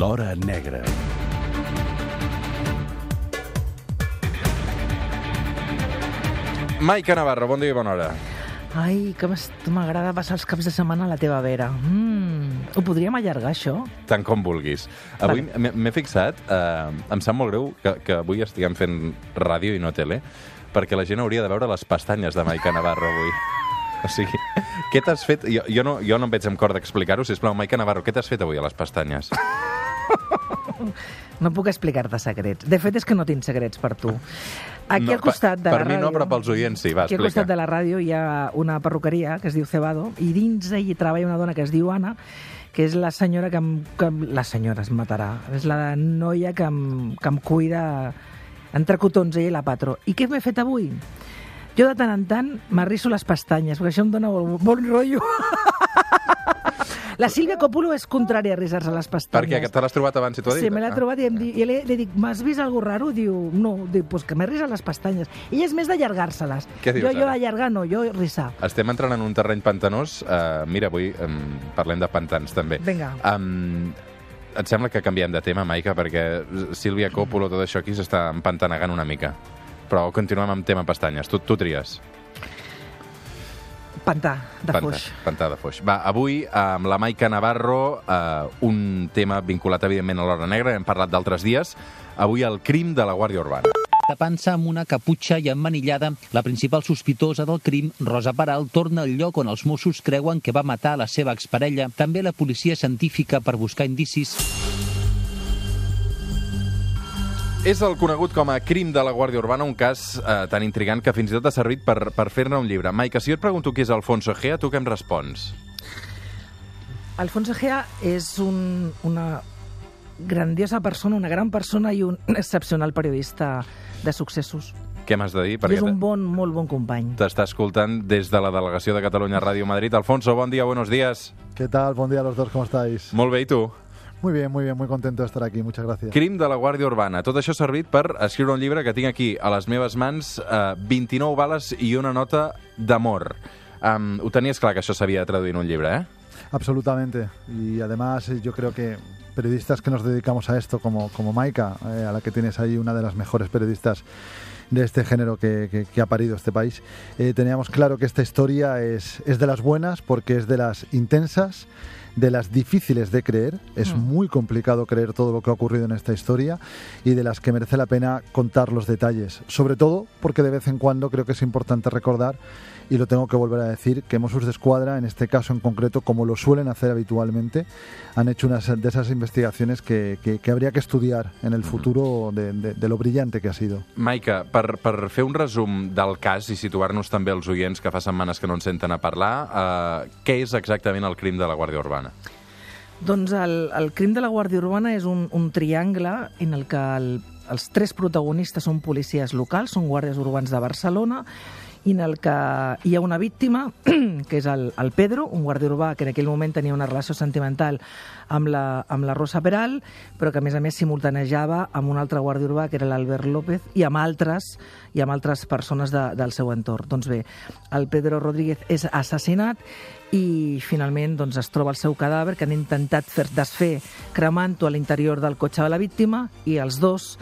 L'Hora Negra. Maica Navarro, bon dia i bona hora. Ai, que m'agrada passar els caps de setmana a la teva vera. Mm, ho podríem allargar, això? Tant com vulguis. Avui m'he m'he fixat, eh, em sap molt greu que, que avui estiguem fent ràdio i no tele, perquè la gent hauria de veure les pestanyes de Maica Navarro avui. O sigui, què t'has fet? Jo, jo, no, jo no em veig amb cor d'explicar-ho, sisplau, Maica Navarro, què t'has fet avui a les pestanyes? No puc explicar-te secrets. De fet, és que no tinc secrets per tu. Aquí No, al costat de per- la per mi ràdio... no, però pels oients sí. Va, Aquí al costat de la ràdio hi ha una perruqueria que es diu Cebado i dins hi treballa una dona que es diu Anna que és la senyora que em... Que la senyora es matarà. És la noia que em, que em cuida entre cotons ella i la patró. I què m'he fet avui? Jo de tant en tant m'arrisso les pestanyes, perquè això em dona bon, bon rotllo. La Sílvia Copulo és contrària a arrisar-se les pestanyes. Perquè te l'has trobat abans i t'ho ha dit? Sí, me l'he Ah. trobat i, em di, i li, li dic, m'has vist algú raro? Diu, no, diu, pues que m'he risat les pestanyes. Ella és més d'allargar-se-les. Què dius, jo, jo ara? allargar no, jo risar. Estem entrant en un terreny pantanós. Uh, mira, avui um, parlem de pantans, també. Vinga. Um, et sembla que canviem de tema, Maica, perquè Sílvia Coppolo, tot això aquí s'està empantanegant una mica. Però continuem amb tema pestanyes. Tu, tu tries. Pantà, de Pantà, foix. Pantà de foix. Va, avui, amb la Maica Navarro, uh, un tema vinculat, evidentment, a l'Hora Negra. Hem parlat d'altres dies. Avui, el crim de la Guàrdia Urbana. Tapant-se amb una caputxa i emmanillada, la principal sospitosa del crim, Rosa Peral, torna al lloc on els Mossos creuen que va matar la seva exparella. També la policia científica per buscar indicis. És el conegut com a crim de la Guàrdia Urbana, un cas eh, tan intrigant que fins i tot ha servit per, per fer-ne un llibre. Maica, si jo et pregunto qui és Alfonso Gea, tu què em respons? Alfonso Gea és un, una grandiosa persona, una gran persona i un excepcional periodista de successos. Què m'has de dir? I és un bon, molt bon company. t'està escoltant des de la delegació de Catalunya Ràdio Madrid. Alfonso, bon dia, buenos días. ¿Qué tal? Buen día a los dos, ¿cómo estáis? Molt bé, i tu? Muy bien, muy bien, muy contento de estar aquí, muchas gracias. Crim de la Guàrdia Urbana. Tot això ha servit per escriure un llibre que tinc aquí a les meves mans, eh, 29 bales i una nota d'amor. Um, ho tenies clar que això s'havia de traduir en un llibre, eh? Absolutamente. Y además yo creo que periodistas que nos dedicamos a esto, como, como Maika, eh, a la que tienes ahí una de las mejores periodistas de este género que, que- que ha parido este país, eh, teníamos claro que esta historia es, es de las buenas porque es de las intensas, de las difíciles de creer, es Mm. muy complicado creer todo lo que ha ocurrido en esta historia y de las que merece la pena contar los detalles, sobre todo porque de vez en cuando creo que es importante recordar y lo tengo que volver a decir, que Mossos de Escuadra, en este caso en concreto, como lo suelen hacer habitualmente, han hecho unas de esas investigaciones que, que- que habría que estudiar en el futuro de, de- de lo brillante que ha sido. Maica, per, per fer un resum del cas i situar-nos també els oients que fa setmanes que no ens senten a parlar, eh, què és exactament el crim de la Guàrdia Urbana? Doncs el, el crim de la Guàrdia Urbana és un, un triangle en el que el, els tres protagonistes són policies locals, són guàrdies urbans de Barcelona, i en el que hi ha una víctima, que és el, el Pedro, un guàrdia urbà que en aquell moment tenia una relació sentimental amb la, amb la Rosa Peral, però que a més a més simultanejava amb un altre guàrdia urbà, que era l'Albert López, i amb altres i amb altres persones de, del seu entorn. Doncs bé, el Pedro Rodríguez és assassinat i finalment doncs, es troba el seu cadàver que han intentat fer desfer cremant-ho a l'interior del cotxe de la víctima i els dos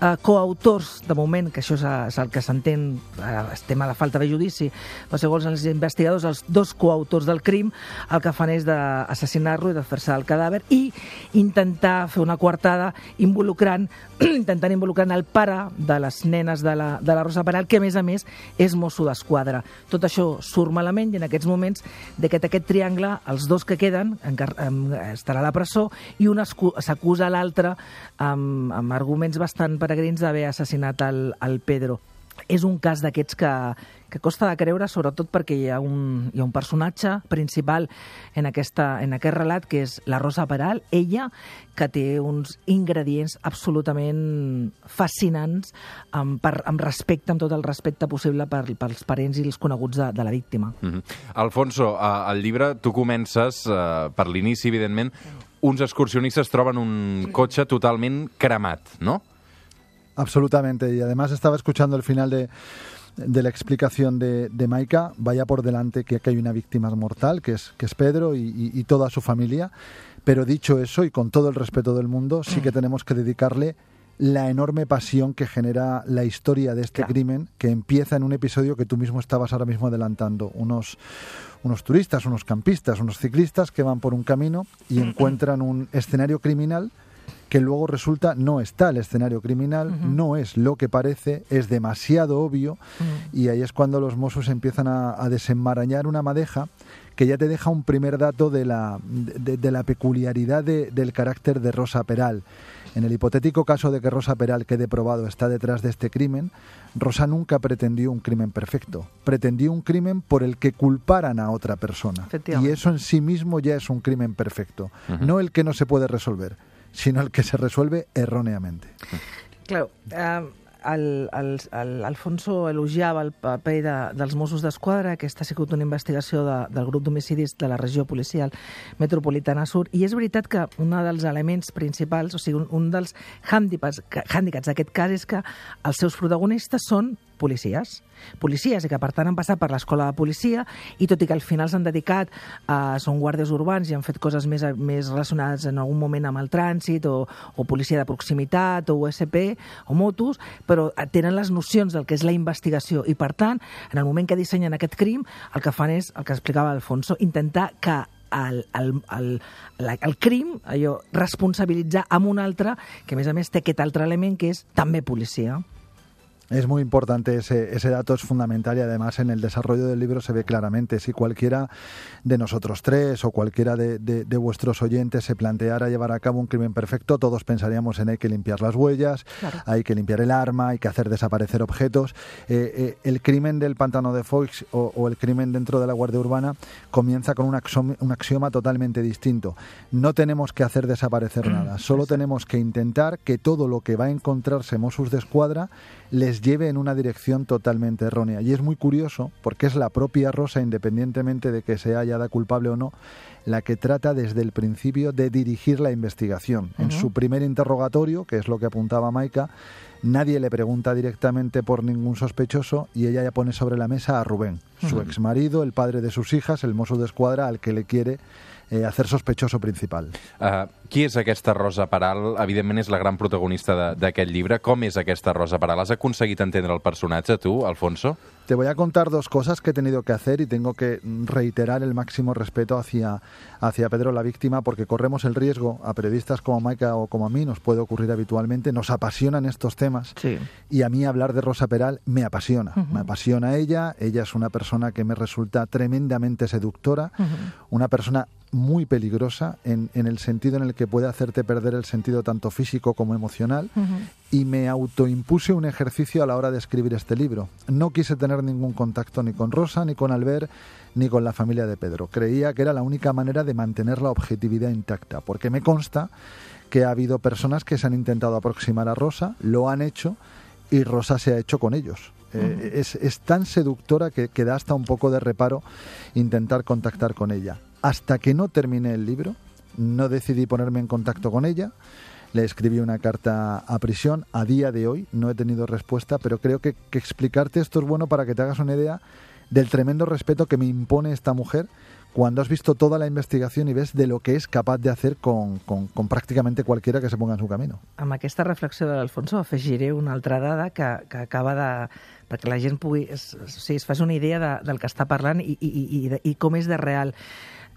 eh, coautors, de moment, que això és, és el que s'entén, eh, estem a la falta de judici, però segons els investigadors, els dos coautors del crim el que fan és d'assassinar-lo i de fer-se el cadàver i intentar fer una coartada involucrant intentant involucrar el pare de les nenes de la, de la Rosa Peral, que a més a més és mosso d'esquadra. Tot això surt malament i en aquests moments d'aquest aquest triangle, els dos que queden estarà a la presó i un s'acusa l'altre amb, amb arguments bastant peregrins d'haver assassinat el, el Pedro. És un cas d'aquests que, que costa de creure, sobretot perquè hi ha un, hi ha un personatge principal en, aquesta, en aquest relat, que és la Rosa Peral, ella, que té uns ingredients absolutament fascinants amb, per, amb respecte, amb tot el respecte possible per, pels parents i els coneguts de, de la víctima. Mm -hmm. Alfonso, eh, al llibre tu comences, eh, per l'inici, evidentment, uns excursionistes troben un cotxe totalment cremat, no? Absolutamente. Y además estaba escuchando el final de, de la explicación de, de Maika, vaya por delante que aquí hay una víctima mortal, que es, que es Pedro y, y- y toda su familia. Pero dicho eso, y con todo el respeto del mundo, sí que tenemos que dedicarle la enorme pasión que genera la historia de este Claro. crimen, que empieza en un episodio que tú mismo estabas ahora mismo adelantando. Unos, unos turistas, unos campistas, unos ciclistas que van por un camino y encuentran un escenario criminal que luego resulta no está el escenario criminal, no es lo que parece, es demasiado obvio y ahí es cuando los Mossos empiezan a, a desenmarañar una madeja que ya te deja un primer dato de la, de, de la peculiaridad de- del carácter de Rosa Peral. En el hipotético caso de que Rosa Peral quede probado está detrás de este crimen, Rosa nunca pretendió un crimen perfecto. Pretendió un crimen por el que culparan a otra persona. Y eso en sí mismo ya es un crimen perfecto. No el que no se puede resolver, sino el que se resuelve erróneamente. Claro, eh, el, el, el Alfonso elogiava el paper de, dels Mossos d'Esquadra, aquesta ha sigut una investigació de, del grup d'homicidis de la regió policial metropolitana sur, i és veritat que un dels elements principals, o sigui, un, un dels que- hàndicaps d'aquest cas és que els seus protagonistes són policies, policies i que per tant han passat per l'escola de policia i tot i que al final s'han dedicat a... són guàrdies urbans i han fet coses més, més relacionades en algun moment amb el trànsit o, o policia de proximitat o USP o motos, però tenen les nocions del que és la investigació i per tant, en el moment que dissenyen aquest crim, el que fan és, el que explicava Alfonso, intentar que el, el, el, la, el crim, allò, responsabilitzar amb un altre, que a més a més té aquest altre element que és també policia. Es muy importante ese, ese dato, es fundamental y además en el desarrollo del libro se ve claramente. Si cualquiera de nosotros tres o cualquiera de, de- de vuestros oyentes se planteara llevar a cabo un crimen perfecto, todos pensaríamos en hay que limpiar las huellas, Claro. hay que limpiar el arma, hay que hacer desaparecer objetos. Eh, eh, el crimen del pantano de Foix o, o el crimen dentro de la Guardia Urbana comienza con un, un axioma totalmente distinto. No tenemos que hacer desaparecer nada, solo tenemos que intentar que todo lo que va a encontrarse Mossos de Escuadra les lleve en una dirección totalmente errónea. Y es muy curioso porque es la propia Rosa, independientemente de que se haya da culpable o no, la que trata desde el principio de dirigir la investigación. En su primer interrogatorio, que es lo que apuntaba Maika, nadie le pregunta directamente por ningún sospechoso y ella ya pone sobre la mesa a Rubén, su exmarido, el padre de sus hijas, el mozo de escuadra al que le quiere eh, hacer sospechoso principal. Uh, qui és aquesta Rosa Peral? Evidentment és la gran protagonista de- d'aquest llibre. Com és aquesta Rosa Peral? Has aconseguit entendre el personatge, tu, Alfonso? Te voy a contar dos cosas que he tenido que hacer y tengo que reiterar el máximo respeto hacia, hacia Pedro, la víctima, porque corremos el riesgo, a periodistas como Maika o como a mí, nos puede ocurrir habitualmente, nos apasionan estos temas Sí. y a mí hablar de Rosa Peral me apasiona. Me apasiona ella, ella es una persona que me resulta tremendamente seductora, una persona muy peligrosa en, en el sentido en el que puede hacerte perder el sentido tanto físico como emocional y me autoimpuse un ejercicio a la hora de escribir este libro. No quise tener ningún contacto ni con Rosa, ni con Albert, ni con la familia de Pedro. Creía que era la única manera de mantener la objetividad intacta, porque me consta que ha habido personas que se han intentado aproximar a Rosa, lo han hecho y Rosa se ha hecho con ellos. Eh, es, es tan seductora que, que da hasta un poco de reparo intentar contactar con ella. Hasta que no terminé el libro, no decidí ponerme en contacto con ella. Le escribí una carta a prisión. A día de hoy no he tenido respuesta, pero creo que, que explicarte esto es bueno para que te hagas una idea del tremendo respeto que me impone esta mujer cuando has visto toda la investigación y ves de lo que es capaz de hacer con, con- con que se ponga en su camino. Amb aquesta reflexió de l'Alfonso afegiré una altra dada que, que acaba de... perquè la gent pugui... Es, o sigui, es una idea de, del que està parlant i, i, i, i com és de real.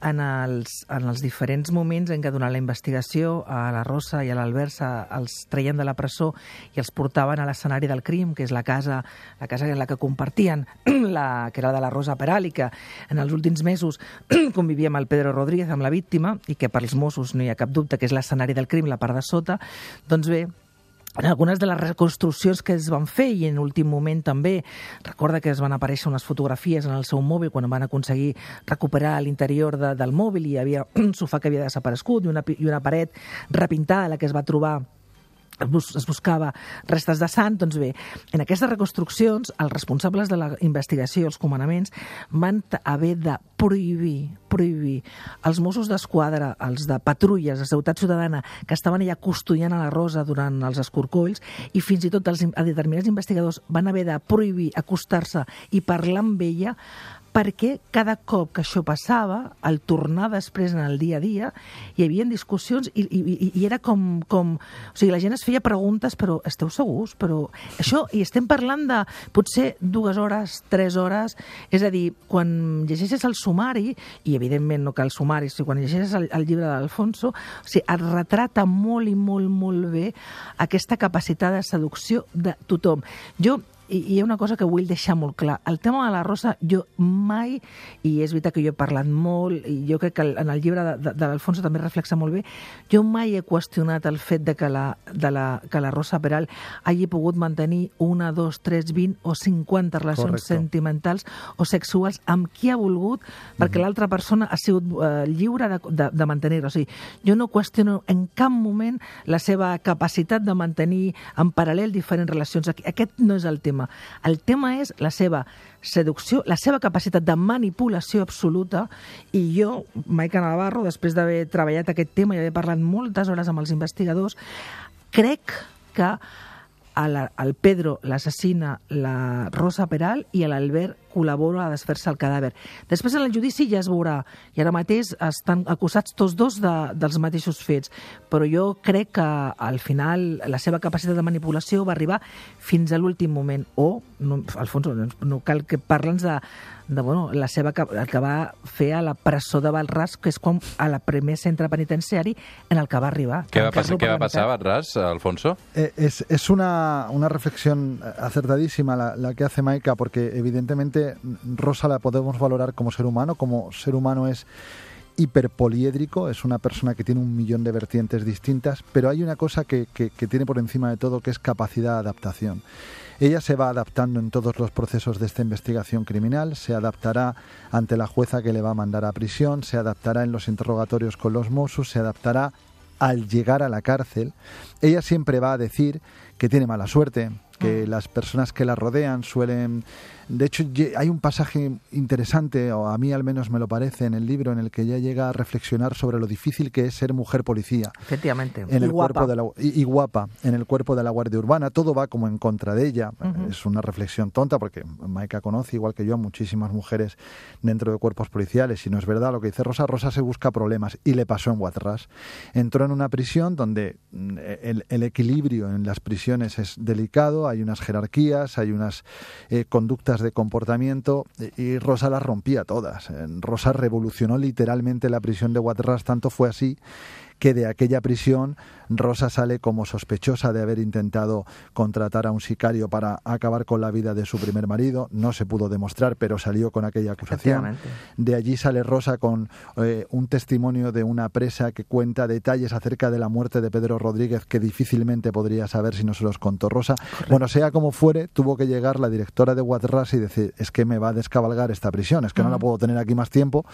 En els, en els diferents moments en què durant la investigació a la Rosa i a l'Albert els treien de la presó i els portaven a l'escenari del crim, que és la casa, la casa en la que compartien, la, que era de la Rosa que en els últims mesos convivia amb el Pedro Rodríguez, amb la víctima, i que per als Mossos no hi ha cap dubte que és l'escenari del crim, la part de sota, doncs bé, en algunes de les reconstruccions que es van fer i en últim moment també recorda que es van aparèixer unes fotografies en el seu mòbil quan van aconseguir recuperar l'interior de, del mòbil i hi havia un sofà que havia desaparegut i una, i una paret repintada a la que es va trobar es bus- es buscava restes de sant, doncs bé, en aquestes reconstruccions els responsables de la investigació els comandaments van haver de prohibir, prohibir els Mossos d'Esquadra, els de patrulles de Seguretat Ciutadana que estaven allà custodiant a la Rosa durant els escorcolls i fins i tot els, determinats investigadors van haver de prohibir acostar-se i parlar amb ella perquè cada cop que això passava, al tornar després en el dia a dia, hi havia discussions i, i, i- era com, com... O sigui, la gent es feia preguntes, però esteu segurs? Però això, i estem parlant de potser dues hores, tres hores, és a dir, quan llegeixes el sumari, i evidentment no cal sumari, si quan llegeixes el, el llibre d'Alfonso, o sigui, et retrata molt i molt, molt bé aquesta capacitat de seducció de tothom. Jo i, i hi ha una cosa que vull deixar molt clar. El tema de la Rosa, jo mai, i és veritat que jo he parlat molt, i jo crec que en el llibre de, de, de l'Alfonso també reflexa molt bé, jo mai he qüestionat el fet de que la, de la, que la Rosa Peral hagi pogut mantenir una, dos, tres, vint o 50 relacions Correcte. sentimentals o sexuals amb qui ha volgut, perquè l'altra persona ha sigut eh, lliure de, de, de mantenir-la. O sigui, jo no qüestiono en cap moment la seva capacitat de mantenir en paral·lel diferents relacions. Aquest no és el tema. El tema és la seva seducció, la seva capacitat de manipulació absoluta i jo, Maica Navarro, després d'haver treballat aquest tema i haver parlat moltes hores amb els investigadors, crec que al Pedro l'assassina la Rosa Peral i l'Albert col·labora a desfer-se el cadàver. Després en el judici ja es veurà, i ara mateix estan acusats tots dos de, dels mateixos fets, però jo crec que al final la seva capacitat de manipulació va arribar fins a l'últim moment, o, no, Alfonso, no, no cal que parl'ns de, de bueno, la seva, el que va fer a la presó de Valràs, que és quan a la primer centre penitenciari en el que va arribar. Què va, passar, què va passar. Barras, Alfonso? Eh, es, es una, una reflexión acertadísima la, la que hace Maika, porque evidentemente Rosa la podemos valorar como ser humano, como ser humano es hiperpoliédrico, es una persona que tiene un millón de vertientes distintas, pero hay una cosa que, que- que tiene por encima de todo que es capacidad de adaptación. Ella se va adaptando en todos los procesos de esta investigación criminal, se adaptará ante la jueza que le va a mandar a prisión, se adaptará en los interrogatorios con los Mossos, se adaptará al llegar a la cárcel. Ella siempre va a decir que tiene mala suerte, que las personas que la rodean suelen... De hecho, hay un pasaje interesante, o a mí al menos me lo parece, en el libro en el que ella llega a reflexionar sobre lo difícil que es ser mujer policía. Efectivamente. en y el guapa. cuerpo de la y, y guapa en el cuerpo de la Guardia Urbana. Todo va como en contra de ella. Es una reflexión tonta porque Maika conoce igual que yo a muchísimas mujeres dentro de cuerpos policiales. Y no es verdad lo que dice Rosa. Rosa se busca problemas y le pasó en Guatras entró en una prisión donde mm, el, el equilibrio en las prisiones es delicado. Hay unas jerarquías hay unas eh, conductas de comportamiento y, Rosa las rompía todas. Rosa revolucionó literalmente la prisión de Guatras tanto fue así que de aquella prisión Rosa sale como sospechosa de haber intentado contratar a un sicario para acabar con la vida de su primer marido. No se pudo demostrar, pero salió con aquella acusación. De allí sale Rosa con eh, un testimonio de una presa que cuenta detalles acerca de la muerte de Pedro Rodríguez que difícilmente podría saber si no se los contó Rosa. Bueno, sea como fuere, tuvo que llegar la directora de Guatras y decir, es que me va a descabalgar esta prisión, es que no la puedo tener aquí más tiempo.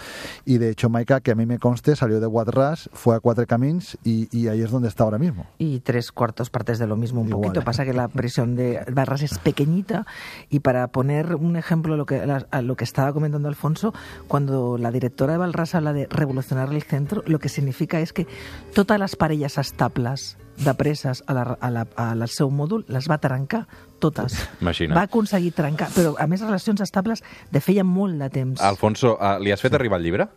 Y de hecho, Maika, que a mí me conste, salió de Guatras, fue a Cuatro Camins y, y ahí es donde está ahora mismo. y tres cuartos partes de lo mismo un Igual. poquito. Pasa que la prisión de Barras es pequeñita y para poner un ejemplo a lo que, la- a lo que estaba comentando Alfonso, cuando la directora de Valras habla de revolucionar el centro, lo que significa es que totes les parelles estables de preses a la, a la, al seu mòdul les va trencar totes. Imagina't. Va aconseguir trencar, però a més relacions estables de feia molt de temps. Alfonso, uh, li has fet arribar el llibre?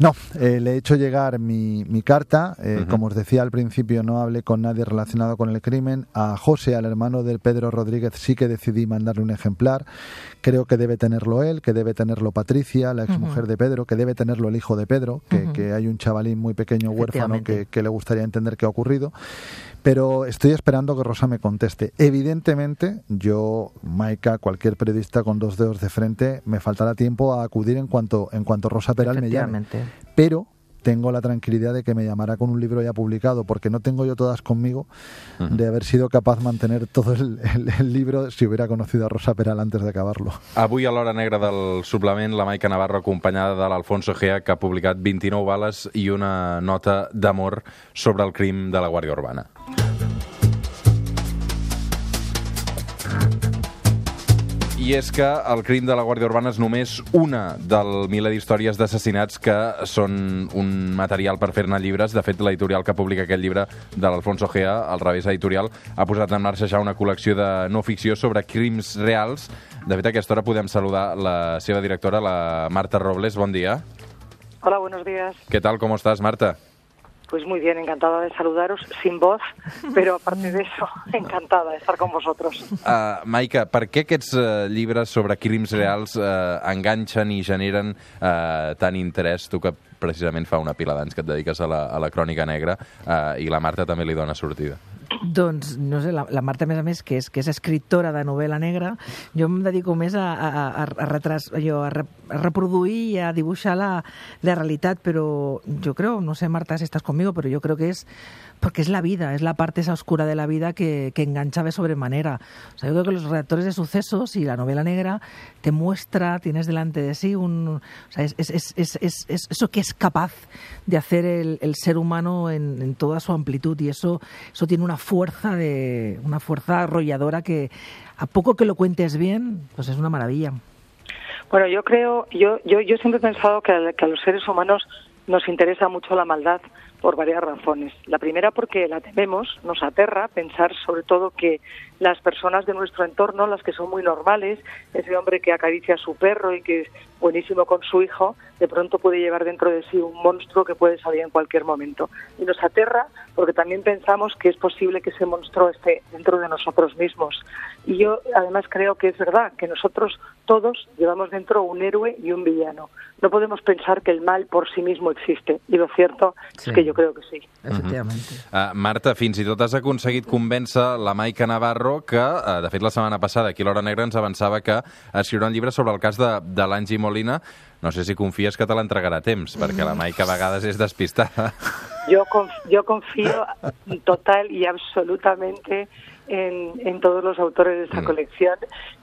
No, eh, le he hecho llegar mi, mi carta. eh. Como os decía al principio, no hablé con nadie relacionado con el crimen. A José, al hermano del Pedro Rodríguez, sí que decidí mandarle un ejemplar. Creo que debe tenerlo él, que debe tenerlo Patricia, la exmujer de Pedro, que debe tenerlo el hijo de Pedro, que, hay un chavalín muy pequeño huérfano que, que le gustaría entender qué ha ocurrido. Pero estoy esperando que Rosa me conteste. Evidentemente, yo, Maika, cualquier periodista con dos dedos de frente, me faltará tiempo a acudir en cuanto, en cuanto Rosa Peral me llame pero tengo la tranquilidad de que me llamará con un libro ya publicado, porque no tengo yo todas conmigo uh -huh. de haber sido capaz de mantener todo el, el, el, libro si hubiera conocido a Rosa Peral antes d'acabar-lo. Avui, a l'hora negra del suplement, la Maica Navarro, acompanyada de l'Alfonso Gea, que ha publicat 29 bales i una nota d'amor sobre el crim de la Guàrdia Urbana. I és que el crim de la Guàrdia Urbana és només una del miler d'històries d'assassinats que són un material per fer-ne llibres. De fet, l'editorial que publica aquest llibre de l'Alfonso Gea, al revés editorial, ha posat en marxa ja una col·lecció de no ficció sobre crims reals. De fet, a aquesta hora podem saludar la seva directora, la Marta Robles. Bon dia. Hola, buenos días. Què tal, com estàs, Marta? Pues muy bien, encantada de saludaros sin voz, pero aparte de eso, encantada de estar con vosotros. Uh, Maica, per què aquests uh, llibres sobre crims reals uh, enganxen i generen uh, tant interès? Tu que precisament fa una pila d'anys que et dediques a la, a la crònica negra uh, i la Marta també li dona sortida. Doncs, no sé, la, la Marta, a més a més, que és, que és escriptora de novel·la negra, jo em dedico més a, a, a, a, retras, allò, a, re, a reproduir i a dibuixar la, la realitat, però jo creo, no sé, Marta, si estàs conmigo, però jo creo que és porque es la vida, es la parte esa oscura de la vida que, que engancha de sobremanera. O sea, yo creo que los redactores de sucesos y la novela negra te muestra, tienes delante de sí un... O sea, es, es, es, es, es eso que es capaz de hacer el, el ser humano en, en, toda su amplitud y eso, eso tiene una fuerza, de, una fuerza arrolladora que a poco que lo cuentes bien, pues es una maravilla. Bueno, yo creo, yo, yo, yo siempre he pensado que a, que a los seres humanos nos interesa mucho la maldad por varias razones. La primera porque la tememos, nos aterra pensar sobre todo que las personas de nuestro entorno, las que son muy normales, ese hombre que acaricia a su perro y que es buenísimo con su hijo, de pronto puede llevar dentro de sí un monstruo que puede salir en cualquier momento. Y nos aterra porque también pensamos que es posible que ese monstruo esté dentro de nosotros mismos. Y yo además creo que es verdad, que nosotros todos llevamos dentro un héroe y un villano. No podemos pensar que el mal por sí mismo existe. Y lo cierto sí. es que yo creo que sí. Efectivamente. Uh -huh. uh, Marta, fins i tot has aconseguit convèncer la Maica Navarro que, uh, de fet, la setmana passada aquí l'Hora Negra ens avançava que escriurà un llibre sobre el cas de, de l'Angie Molina. No sé si confies que te l'entregarà temps, perquè la Maica a vegades és despistada. Yo, conf yo confío total y absolutamente en, en, todos los autores de esta mm. colección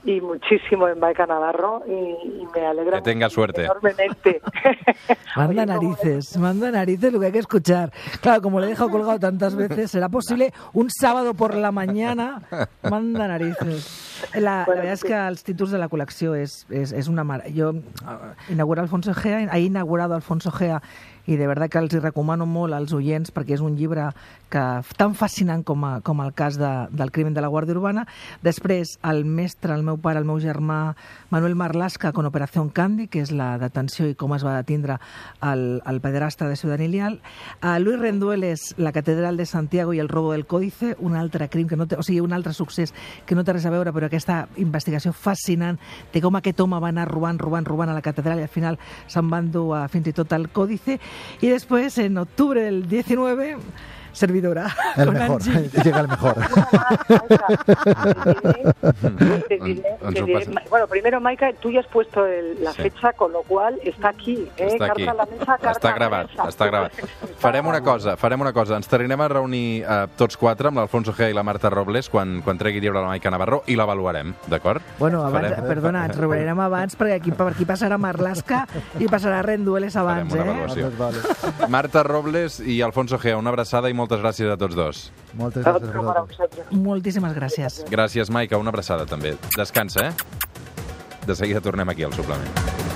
y muchísimo en Maica Navarro y, y, me alegra que tenga suerte. enormemente. manda narices, manda narices lo que hay que escuchar. Claro, como le he dejado colgado tantas veces, ¿será posible un sábado por la mañana? Manda narices. La, bueno, la verdad es que els títols de la col·lecció és, és, és una mare. Jo uh, inauguro Alfonso Gea, he inaugurado Alfonso Gea i de veritat que els hi recomano molt als oients perquè és un llibre que tan fascinant com, a, com el cas de, del crimen de la Guàrdia Urbana. Després, el mestre, el meu pare, el meu germà Manuel Marlasca con Operació Candy, que és la detenció i com es va detindre el, el pederasta de Ciudad Ilial. Uh, Luis Rendueles, La Catedral de Santiago i el robo del còdice, un altre crim que no té, o sigui, un altre succés que no té res a veure, però aquesta investigació fascinant de com aquest home va anar robant, robant, robant a la catedral i al final se'n van dur a, fins i tot al còdice. Y después, en octubre del 19, servidora. El mejor, llega el mejor. bueno, primero, Maika, tú ya has puesto el, la sí. fecha, con lo cual està aquí. Eh? Està aquí. Carta a la mesa, carta està gravat, a la mesa. està gravat. Farem una cosa, farem una cosa. Ens tornarem a reunir eh, tots quatre amb l'Alfonso Gea i la Marta Robles quan, quan tregui llibre la Maica Navarro i l'avaluarem, d'acord? Bueno, abans, farem... perdona, ens reunirem abans perquè aquí, per aquí passarà Marlaska i passarà Rendueles abans, eh? Vale. Marta Robles i Alfonso Gea, una abraçada i moltes gràcies a tots dos. Moltes gràcies a vosaltres. Moltíssimes gràcies. Gràcies, Maica. Una abraçada, també. Descansa, eh? De seguida tornem aquí al suplement.